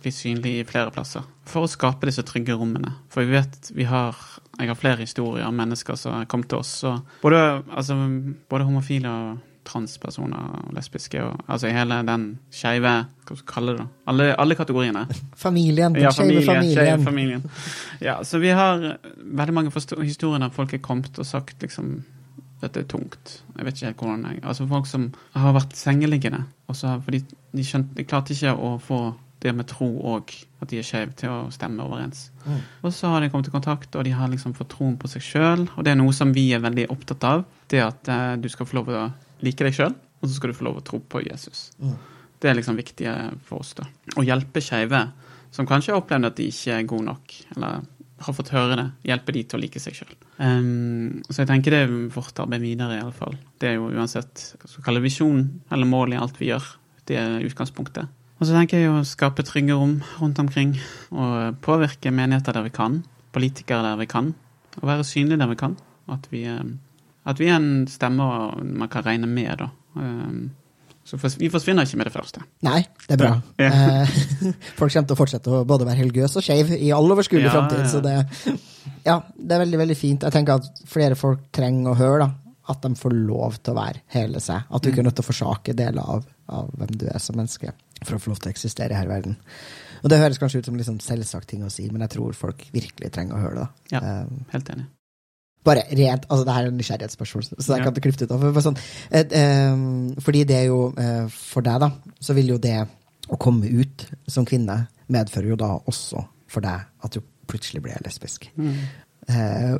Speaker 2: bli synlige i flere plasser for å skape disse trygge rommene. For vi vet vi har Jeg har flere historier om mennesker som har kommet til oss. Og både, altså, både homofile og transpersoner og lesbiske og altså hele den skeive Hva skal vi kalle det? da? Alle, alle kategoriene. *laughs*
Speaker 1: Familien, den
Speaker 2: Ja,
Speaker 1: skeive
Speaker 2: familie,
Speaker 1: familien.
Speaker 2: skeive familien. Ja, så vi har veldig mange historier der folk er kommet og sagt liksom dette er tungt. Jeg vet ikke helt hvordan jeg Altså folk som har vært sengeliggende, og så har- fordi de, skjønt, de klarte ikke å få det med tro og at de er skeive, til å stemme overens.
Speaker 1: Mm.
Speaker 2: Og så har de kommet i kontakt, og de har liksom fått troen på seg sjøl. Og det er noe som vi er veldig opptatt av. Det at eh, du skal få lov å like deg sjøl, og så skal du få lov å tro på Jesus.
Speaker 1: Mm.
Speaker 2: Det er liksom viktig for oss, da. Å hjelpe skeive som kanskje har opplevd at de ikke er gode nok, eller har fått høre det. Hjelpe de til å like seg sjøl. så jeg tenker det er vårt arbeid videre, iallfall. Det er jo uansett hva vi kalle visjon eller mål i alt vi gjør. Det er utgangspunktet. Og så tenker jeg å skape trygge rom rundt omkring, og påvirke menigheter der vi kan, politikere der vi kan, og være synlige der vi kan. At vi, eh, at vi er en stemme man kan regne med, da. Eh, Så vi forsvinner ikke med det første.
Speaker 1: Nei, det er bra.
Speaker 2: Ja.
Speaker 1: Eh, *laughs* folk kommer til å fortsette å både være religiøs og skeive i all overskuelig
Speaker 2: Ja,
Speaker 1: framtid.
Speaker 2: ja.
Speaker 1: Så det, ja, det er veldig veldig fint. Jeg tenker at flere folk trenger å høre da, at de får lov til å være hele seg. At du ikke er nødt til å forsake deler av, av hvem du er som menneske for å få lov til å eksistere her i verden. Og Det høres kanskje ut som liksom selvsagt ting å si, men jeg tror folk virkelig trenger å høre det. da.
Speaker 2: Ja.
Speaker 1: um,
Speaker 2: Helt enig.
Speaker 1: bare rent, altså det her er en nysgjerrighetsspørsmål, så jeg
Speaker 2: Ja.
Speaker 1: kan ikke klippe det ut. Sånn, et, um, fordi det er jo, uh, for deg da, så vil jo det å komme ut som kvinne medfører jo da også for deg at du plutselig ble lesbisk.
Speaker 2: Mm.
Speaker 1: Uh,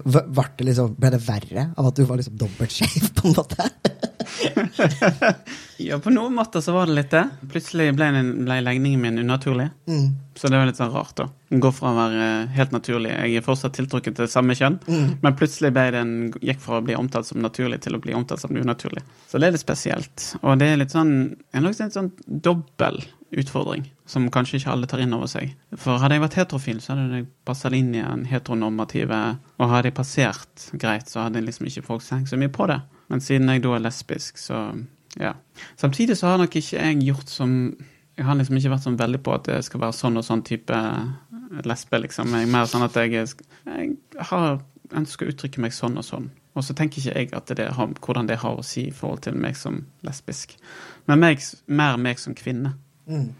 Speaker 1: det liksom, ble det verre av at du var liksom dobbelt skeiv, på en måte? *laughs* *laughs*
Speaker 2: Ja, på noen måter så var det litt det. Plutselig ble, ble legningen min unaturlig.
Speaker 1: Mm.
Speaker 2: Så det var litt sånn rart, da. Gå fra å være helt naturlig Jeg er fortsatt tiltrukket til samme kjønn,
Speaker 1: Mm.
Speaker 2: men plutselig den, gikk fra å bli omtalt som naturlig til å bli omtalt som unaturlig. Så det er litt spesielt. Og det er litt sånn en litt sånn dobbel utfordring, som kanskje ikke alle tar inn over seg. For hadde jeg vært heterofil, så hadde jeg passet inn i en heteronormative Og hadde jeg passert greit, så hadde liksom ikke folk tenkt så mye på det. Men siden jeg da er lesbisk, så Ja. Samtidig så har nok ikke jeg gjort som Jeg har liksom ikke vært sånn veldig på at det skal være sånn og sånn type lesbe, liksom. Jeg er mer sånn at jeg, jeg har ønsker å uttrykke meg sånn og sånn. Og så tenker ikke jeg at det har, hvordan det har å si i forhold til meg som lesbisk. Men meg, mer meg som kvinne.
Speaker 1: Mm.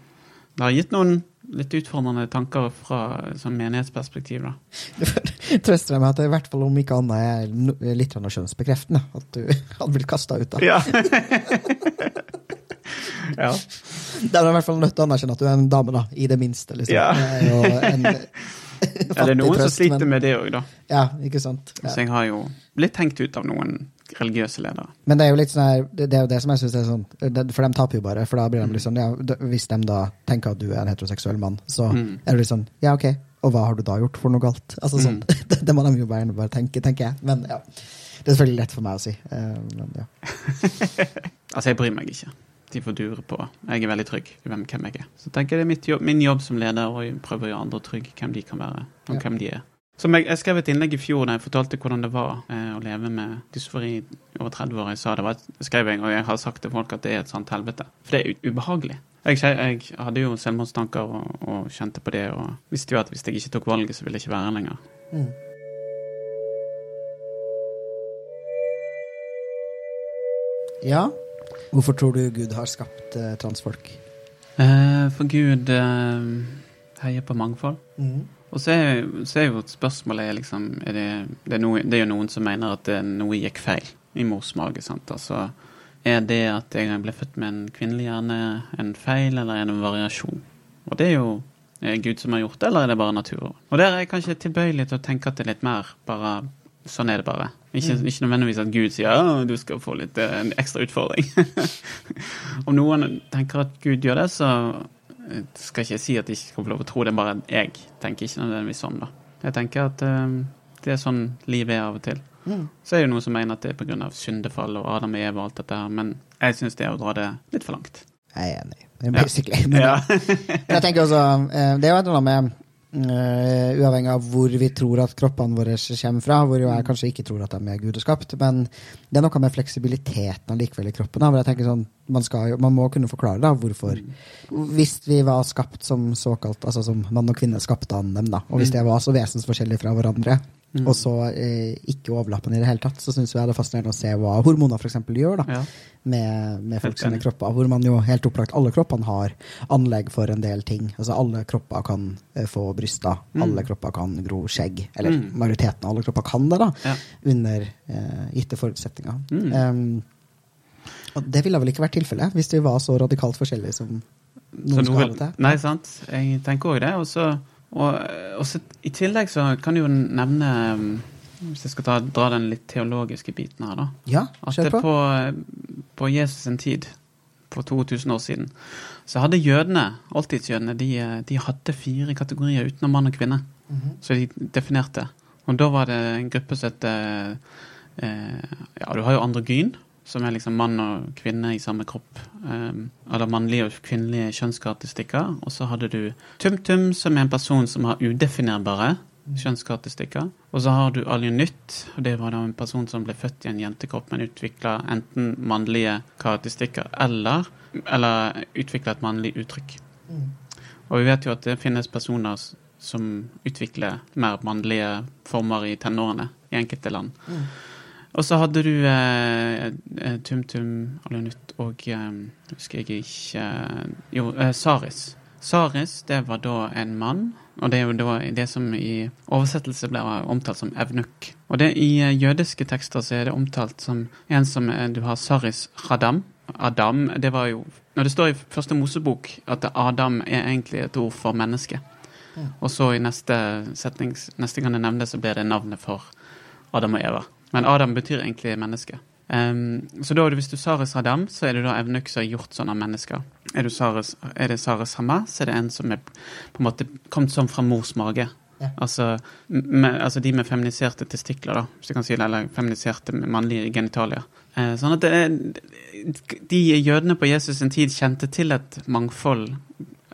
Speaker 2: Det har gitt noen litt utfordrende tanker fra sånn menighetsperspektiv, da.
Speaker 1: Trøster deg med at det i hvert fall om ikke annet er litt grann kjønnsbekreftende. At du *laughs* hadde blitt kasta ut. da.
Speaker 2: Ja. *laughs* ja.
Speaker 1: Da er du i hvert fall nødt til å anerkjenne at du er en dame, da. I det minste. liksom.
Speaker 2: Ja.
Speaker 1: Det er en *laughs*
Speaker 2: ja, det er noen som sliter
Speaker 1: men-
Speaker 2: med det òg, da.
Speaker 1: Ja, ikke sant. Ja.
Speaker 2: Så jeg har jo blitt hengt ut av noen religiøse ledere.
Speaker 1: Men det er jo litt sånn her, det er jo det som jeg synes er sånn For de taper jo bare, for da blir de
Speaker 2: Mm.
Speaker 1: litt sånn ja, Hvis de da tenker at du er en heteroseksuell mann, så
Speaker 2: Mm.
Speaker 1: er det litt sånn Ja, ok, og hva har du da gjort for noe galt? Altså sånn,
Speaker 2: Mm. *laughs*
Speaker 1: det, det må de jo bare, bare tenke, tenker jeg. Men ja. Det er selvfølgelig lett for meg å si. eh, Men ja. *laughs*
Speaker 2: Altså, jeg bryr meg ikke. De får dure på. Jeg er veldig trygg i hvem, hvem jeg er. Så tenker jeg det er mitt jobb, min jobb som leder å prøve å gjøre andre trygge hvem de kan være, og
Speaker 1: Ja.
Speaker 2: hvem de er. Som jeg, jeg skrev et innlegg i fjor der jeg fortalte hvordan det var eh, å leve med dysfori over 30 år. Jeg sa det var et, skrev jeg, og jeg har sagt til folk at det er et sant helvete. For det er ubehagelig. Jeg, jeg hadde jo selvmordstanker og, og kjente på det, og visste jo at hvis jeg ikke tok valget, så ville jeg ikke være her lenger.
Speaker 1: Mm. Ja. Hvorfor tror du Gud har skapt eh, transfolk?
Speaker 2: Eh, for Gud eh, heier på mangfold. Og så er, så er jo spørsmålet liksom er det, det, er noe, det er jo noen som mener at det, noe gikk feil i mors mage. sant? Altså, er det at jeg ble født med en kvinnelig hjerne, en feil, eller er det en variasjon? Og det er jo er Gud som har gjort det, eller er det bare naturen? Og der er jeg kanskje tilbøyelig til å tenke at det er litt mer bare Sånn er det bare. Ikke, ikke nødvendigvis at Gud sier ja, du skal få litt eh, en ekstra utfordring. *laughs* Om noen tenker at Gud gjør det, så eh, skal ikke si at de ikke skal få lov å tro det, er bare jeg tenker ikke nødvendigvis sånn, da. Jeg tenker at eh, det er sånn livet er av og til.
Speaker 1: Mm.
Speaker 2: Så er det jo noen som mener at det er pga. syndefall og Adam og Eva og alt dette her, men jeg syns det er å dra det litt for langt.
Speaker 1: Jeg er enig. Basically. Men,
Speaker 2: Ja. *laughs*
Speaker 1: Men jeg tenker også, eh, det er jo et eller annet med eh, Uavhengig av hvor vi tror at kroppene våre kommer fra, hvor jeg kanskje ikke tror at de er gudeskapt, men det er noe med fleksibiliteten allikevel i kroppen. Da, hvor jeg tenker sånn, man, skal, man må kunne forklare da, hvorfor. Hvis vi var skapt som såkalt, altså som mann og kvinne skapte an dem, da, og hvis det var så vesensforskjellig fra hverandre,
Speaker 2: Mm.
Speaker 1: og så eh, ikke overlappende i det hele tatt, så syns jeg det er fascinerende å se hva hormoner for eksempel gjør. da
Speaker 2: ja.
Speaker 1: med, med folk sine kropper, hvor man jo helt opplagt alle kroppene har anlegg for en del ting. Altså Alle kropper kan eh, få bryster,
Speaker 2: Mm.
Speaker 1: alle kropper kan gro skjegg. Eller
Speaker 2: Mm.
Speaker 1: majoriteten av alle kropper kan det, da,
Speaker 2: Ja.
Speaker 1: under eh, gitte forutsetninger. Um, og det ville vel ikke vært tilfellet hvis vi var så radikalt forskjellige som
Speaker 2: Så
Speaker 1: noen skal ha det til.
Speaker 2: Nei, sant. Jeg tenker òg det. Og så og, og så I tillegg så kan du jo nevne um, Hvis jeg skal ta, dra den litt teologiske biten her, da.
Speaker 1: Ja,
Speaker 2: At det
Speaker 1: på.
Speaker 2: på, på Jesus sin tid, for 2000 år siden, så hadde jødene, oldtidsjødene, de, de hadde fire kategorier utenom mann og kvinne.
Speaker 1: Mhm.
Speaker 2: Så de definerte. Og da var det en gruppe som het eh, Ja, du har jo androgyn, som er liksom mann og kvinne i samme kropp. eh, eller mannlige og kvinnelige kjønnskarakteristikker. Og så hadde du tum-tum, som er en person som har udefinerbare kjønnskarakteristikker. Og så har du alionyt, og det var da en person som ble født i en jentekropp, men utvikla enten mannlige karakteristikker eller, eller utvikla et mannlig uttrykk.
Speaker 1: Mm.
Speaker 2: Og vi vet jo at det finnes personer som utvikler mer mannlige former i tenårene i enkelte land.
Speaker 1: Mm.
Speaker 2: Og så hadde du eh, eh, Tum-Tum, Alionutt og eh, husker jeg ikke eh, Jo, eh, Saris. Saris, det var da en mann, og det er jo da det som i oversettelse ble omtalt som evnuk. Og det i eh, jødiske tekster så er det omtalt som en som eh, du har Saris Hadam. Adam, det var jo Når det står i første Mosebok at Adam er egentlig et ord for menneske, og så i neste setning, neste gang det nevnes, så blir det navnet for Adam og Eva. Men Adam betyr egentlig menneske. Um, så da, hvis du Saris Adam, så er det da Evnuk som har gjort sånne mennesker. Er, du Saris, er det Saris Hama, så er det en som er på en måte kommet sånn fra mors mage.
Speaker 1: Ja.
Speaker 2: Altså, med, altså de med feminiserte testikler, da, hvis du kan si det, eller feminiserte mannlige genitalier. Eh, sånn at det er, de jødene på Jesus sin tid kjente til et mangfold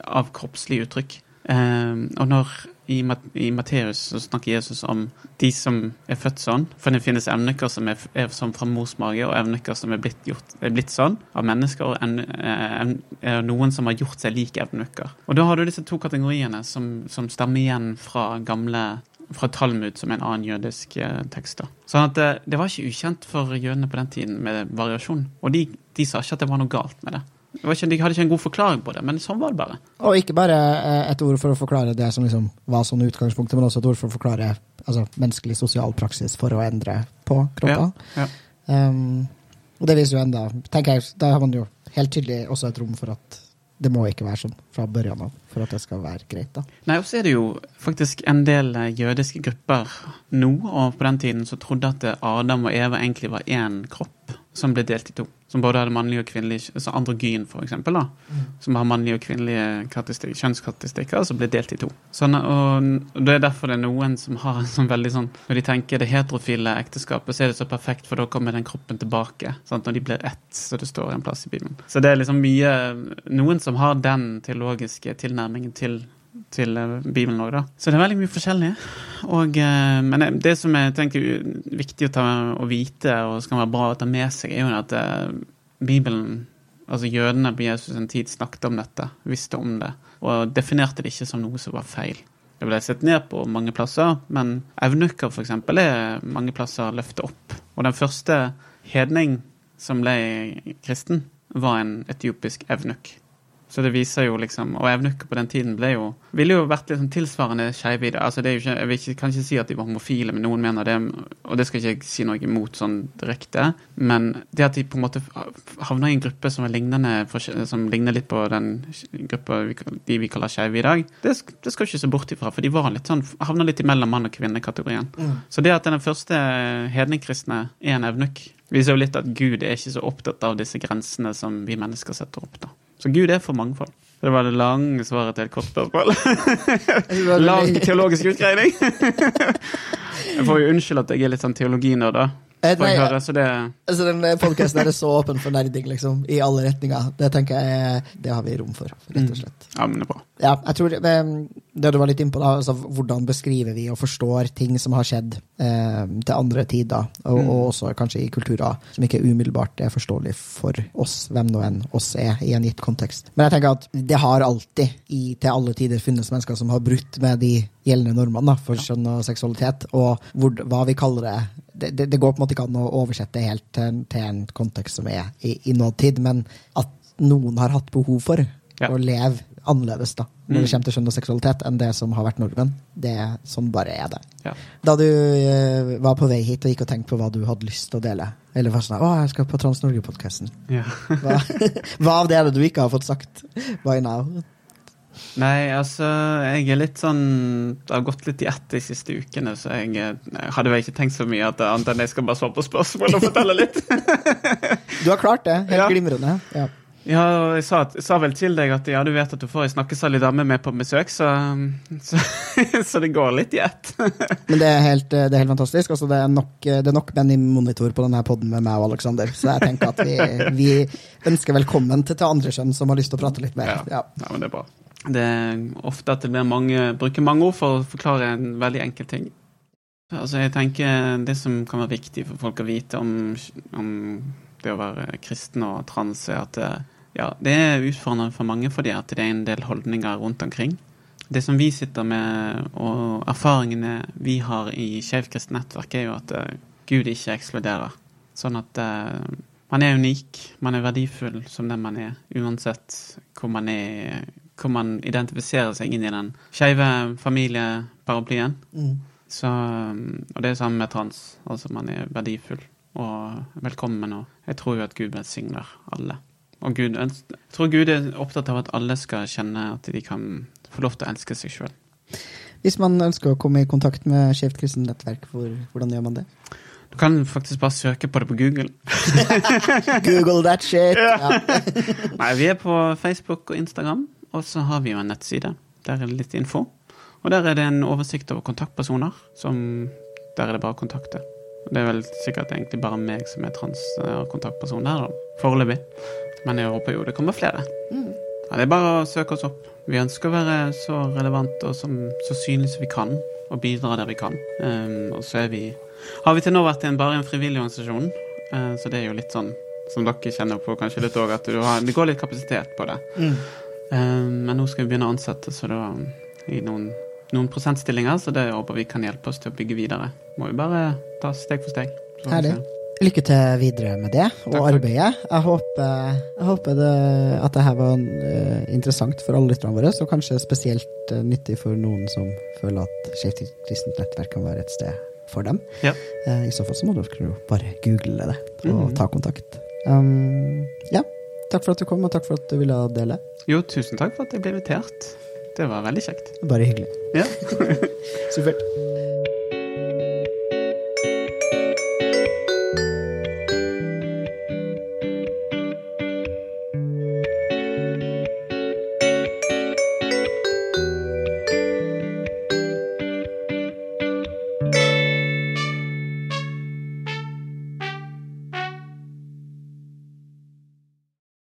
Speaker 2: av kroppslige uttrykk. Eh, og når i, i Matteus så snakker Jesus om de som er født sånn. For det finnes evnukker som er, er sånn fra mors mage, og evnukker som er blitt, gjort, er blitt sånn av mennesker, og en, eh, en, er noen som har gjort seg lik evnukker. Og da har du disse to kategoriene som, som stammer igjen fra gamle fra Talmud, som er en annen jødisk eh, tekst. da. Sånn at det, det var ikke ukjent for jødene på den tiden med variasjon. Og de, de sa ikke at det var noe galt med det. Ikke, de hadde ikke en god forklaring på det, men sånn var det bare.
Speaker 1: Og ikke bare eh, et ord for å forklare det som liksom var sånn utgangspunktet, men også et ord for å forklare altså, menneskelig sosial praksis for å endre på kropper.
Speaker 2: Ja,
Speaker 1: Um, og det viser jo enda tenker jeg, Da har man jo helt tydelig også et rom for at det må ikke være sånn fra børjan av for at det skal være greit. da.
Speaker 2: Nei, og så er det jo faktisk en del eh, jødiske grupper nå, og på den tiden, som trodde at Adam og Eva egentlig var én kropp som ble delt i to. Som både hadde mannlige og kvinnelige altså Androgyn, for eksempel, da. Som har mannlige og kvinnelige karakteristik- kjønnskarakteristikker, som ble delt i to. Sånn, og det er derfor det er noen som har en sånn veldig sånn Når de tenker det heterofile ekteskapet, så er det så perfekt, for da kommer den kroppen tilbake. Sant? Når de blir ett, så det står en plass i Bibelen. Så det er liksom mye Noen som har den teologiske tilnærmingen til til eh, Bibelen òg, da. Så det er veldig mye forskjellig. Og, eh, men det- det som jeg tenker er viktig å, ta, å vite, og skal være bra å ta med seg, er jo at eh, Bibelen Altså jødene på Jesus' en tid snakket om dette, visste om det, og definerte det ikke som noe som var feil. Det ble sett ned på mange plasser, men evnukker eksempel er mange plasser løftet opp. Og den første hedning som ble kristen, var en etiopisk evnukk. Så det viser jo liksom Og evnukker på den tiden ble jo ville jo vært liksom tilsvarende skeive i det. Altså det er jo ikke, jeg ikke, kan ikke si at de var homofile, men noen mener det. Og det skal ikke jeg si noe imot sånn direkte. Men det at de på en måte havna i en gruppe som lignende som ligner litt på den gruppa vi, de vi kaller skeive i dag, det, det skal du ikke se bort ifra. For de var litt sånn, havna litt imellom mann- og kvinnekategorien. Så det at den første hedningkristne er en evnukk, viser jo litt at Gud er ikke så opptatt av disse grensene som vi mennesker setter opp. da. Så Gud er for mangfold. Det var det lange svaret til et kort spørsmål. *laughs* Lang teologisk utgreining. *laughs* Jeg får jo unnskylde at jeg er litt sånn teologinerd, da.
Speaker 1: Eh, nei,
Speaker 2: høre, så det
Speaker 1: altså, den podkasten er så åpen for nerding, liksom. I alle retninger. Det tenker jeg Det har vi rom for, rett og slett.
Speaker 2: Ja, men det er bra.
Speaker 1: Ja, jeg tror det, Det du var litt innpå, da, altså hvordan beskriver vi og forstår ting som har skjedd eh, til andre tider, og,
Speaker 2: Mm.
Speaker 1: og også kanskje i kulturer som ikke umiddelbart er forståelig for oss, hvem nå enn oss er, i en gitt kontekst. Men jeg tenker at det har alltid, i, til alle tider, funnes mennesker som har brutt med de gjeldende normene da, for kjønn og seksualitet, og hvor, hva vi kaller det det, det går på en måte ikke an å oversette helt til, til en kontekst som er i, i nåtid, men at noen har hatt behov for
Speaker 2: Ja.
Speaker 1: å leve annerledes da, når det
Speaker 2: Mm.
Speaker 1: kommer til kjønn og seksualitet, enn det som har vært normen. Det som Sånn bare er det.
Speaker 2: Ja.
Speaker 1: Da du uh, var på vei hit og gikk og tenkte på hva du hadde lyst til å dele, eller var sånn Å, jeg skal på Trans-Norge-podkasten.
Speaker 2: Ja.
Speaker 1: Hva, *laughs* hva av det er det du ikke har fått sagt by now?
Speaker 2: Nei, altså, jeg er litt sånn Det har gått litt i ett de siste ukene, så jeg, jeg hadde vel ikke tenkt så mye at annet enn jeg skal bare svare på spørsmål og fortelle litt. *laughs*
Speaker 1: Du har klart det. Helt
Speaker 2: Ja.
Speaker 1: glimrende. Ja.
Speaker 2: Ja, jeg sa, sa vel til deg at ja, du vet at du får ei snakkesalig dame med på besøk, så, så, *laughs* så det går litt i ett. *laughs*
Speaker 1: Men det er helt, det er helt fantastisk. Altså, det, er nok, det er nok menn i monitor på denne poden med meg og Aleksander, så jeg tenker at vi, vi ønsker velkommen til, til andre kjønn som har lyst til å prate litt mer.
Speaker 2: Ja.
Speaker 1: Ja.
Speaker 2: Ja, men det er bra. Det er ofte at det mange, bruker mange ord for å forklare en veldig enkel ting. Altså, jeg tenker Det som kan være viktig for folk å vite om, om det å være kristen og trans, er at det, ja, det er utfordrende for mange fordi at det er en del holdninger rundt omkring. Det som vi sitter med, og erfaringene vi har i Skeivt nettverk, er jo at eh, Gud ikke ekskluderer. Sånn at uh, man er unik, man er verdifull som den man er, uansett hvor man er hvor man identifiserer seg inn i den skeive familieparaplyen.
Speaker 1: Mm.
Speaker 2: Så, um, og det er samme med trans. Altså man er verdifull og velkommen, og jeg tror jo at Gud velsigner alle. Og Gud, jeg tror Gud er opptatt av at alle skal kjenne at de kan få lov til å elske seg sjøl.
Speaker 1: Hvis man ønsker å komme i kontakt med Skeivt kristent nettverk, hvor, hvordan gjør man det?
Speaker 2: Du kan faktisk bare søke på det på Google. *laughs*
Speaker 1: Google that shit! *laughs* Ja.
Speaker 2: Nei, vi er på Facebook og Instagram, og så har vi jo en nettside. Der er det litt info. Og der er det en oversikt over kontaktpersoner. Som, der er det bare å kontakte. Og Det er vel sikkert egentlig bare meg som er trans- og kontaktperson der, da. Foreløpig. Men jeg håper jo det kommer flere.
Speaker 1: Mm.
Speaker 2: Ja, det er bare å søke oss opp. Vi ønsker å være så relevante og som, så synlige som vi kan, og bidra der vi kan. Um, og så er vi Har vi til nå vært en, bare en frivillig organisasjon, uh, så det er jo litt sånn som dere kjenner på kanskje litt òg, at har, det går litt kapasitet på det.
Speaker 1: Mm.
Speaker 2: Um, men nå skal vi begynne å ansette, så da i noen, noen prosentstillinger, så det håper vi kan hjelpe oss til å bygge videre. Må vi bare ta steg for steg.
Speaker 1: Herlig. Lykke til videre med det og
Speaker 2: Takk,
Speaker 1: arbeidet. Jeg håper, jeg håper det, at det her var eh, interessant for alle lytterne våre, og kanskje spesielt eh, nyttig for noen som føler at Skeivt kristent nettverk kan være et sted for dem.
Speaker 2: Ja.
Speaker 1: Eh, I så fall så må du bare google det og
Speaker 2: Mhm.
Speaker 1: ta kontakt. Um, ja, takk for at du kom, og takk for at du ville dele.
Speaker 2: Jo, tusen takk for at jeg ble invitert. Det var veldig kjekt.
Speaker 1: Bare hyggelig.
Speaker 2: Ja. *laughs*
Speaker 1: Supert.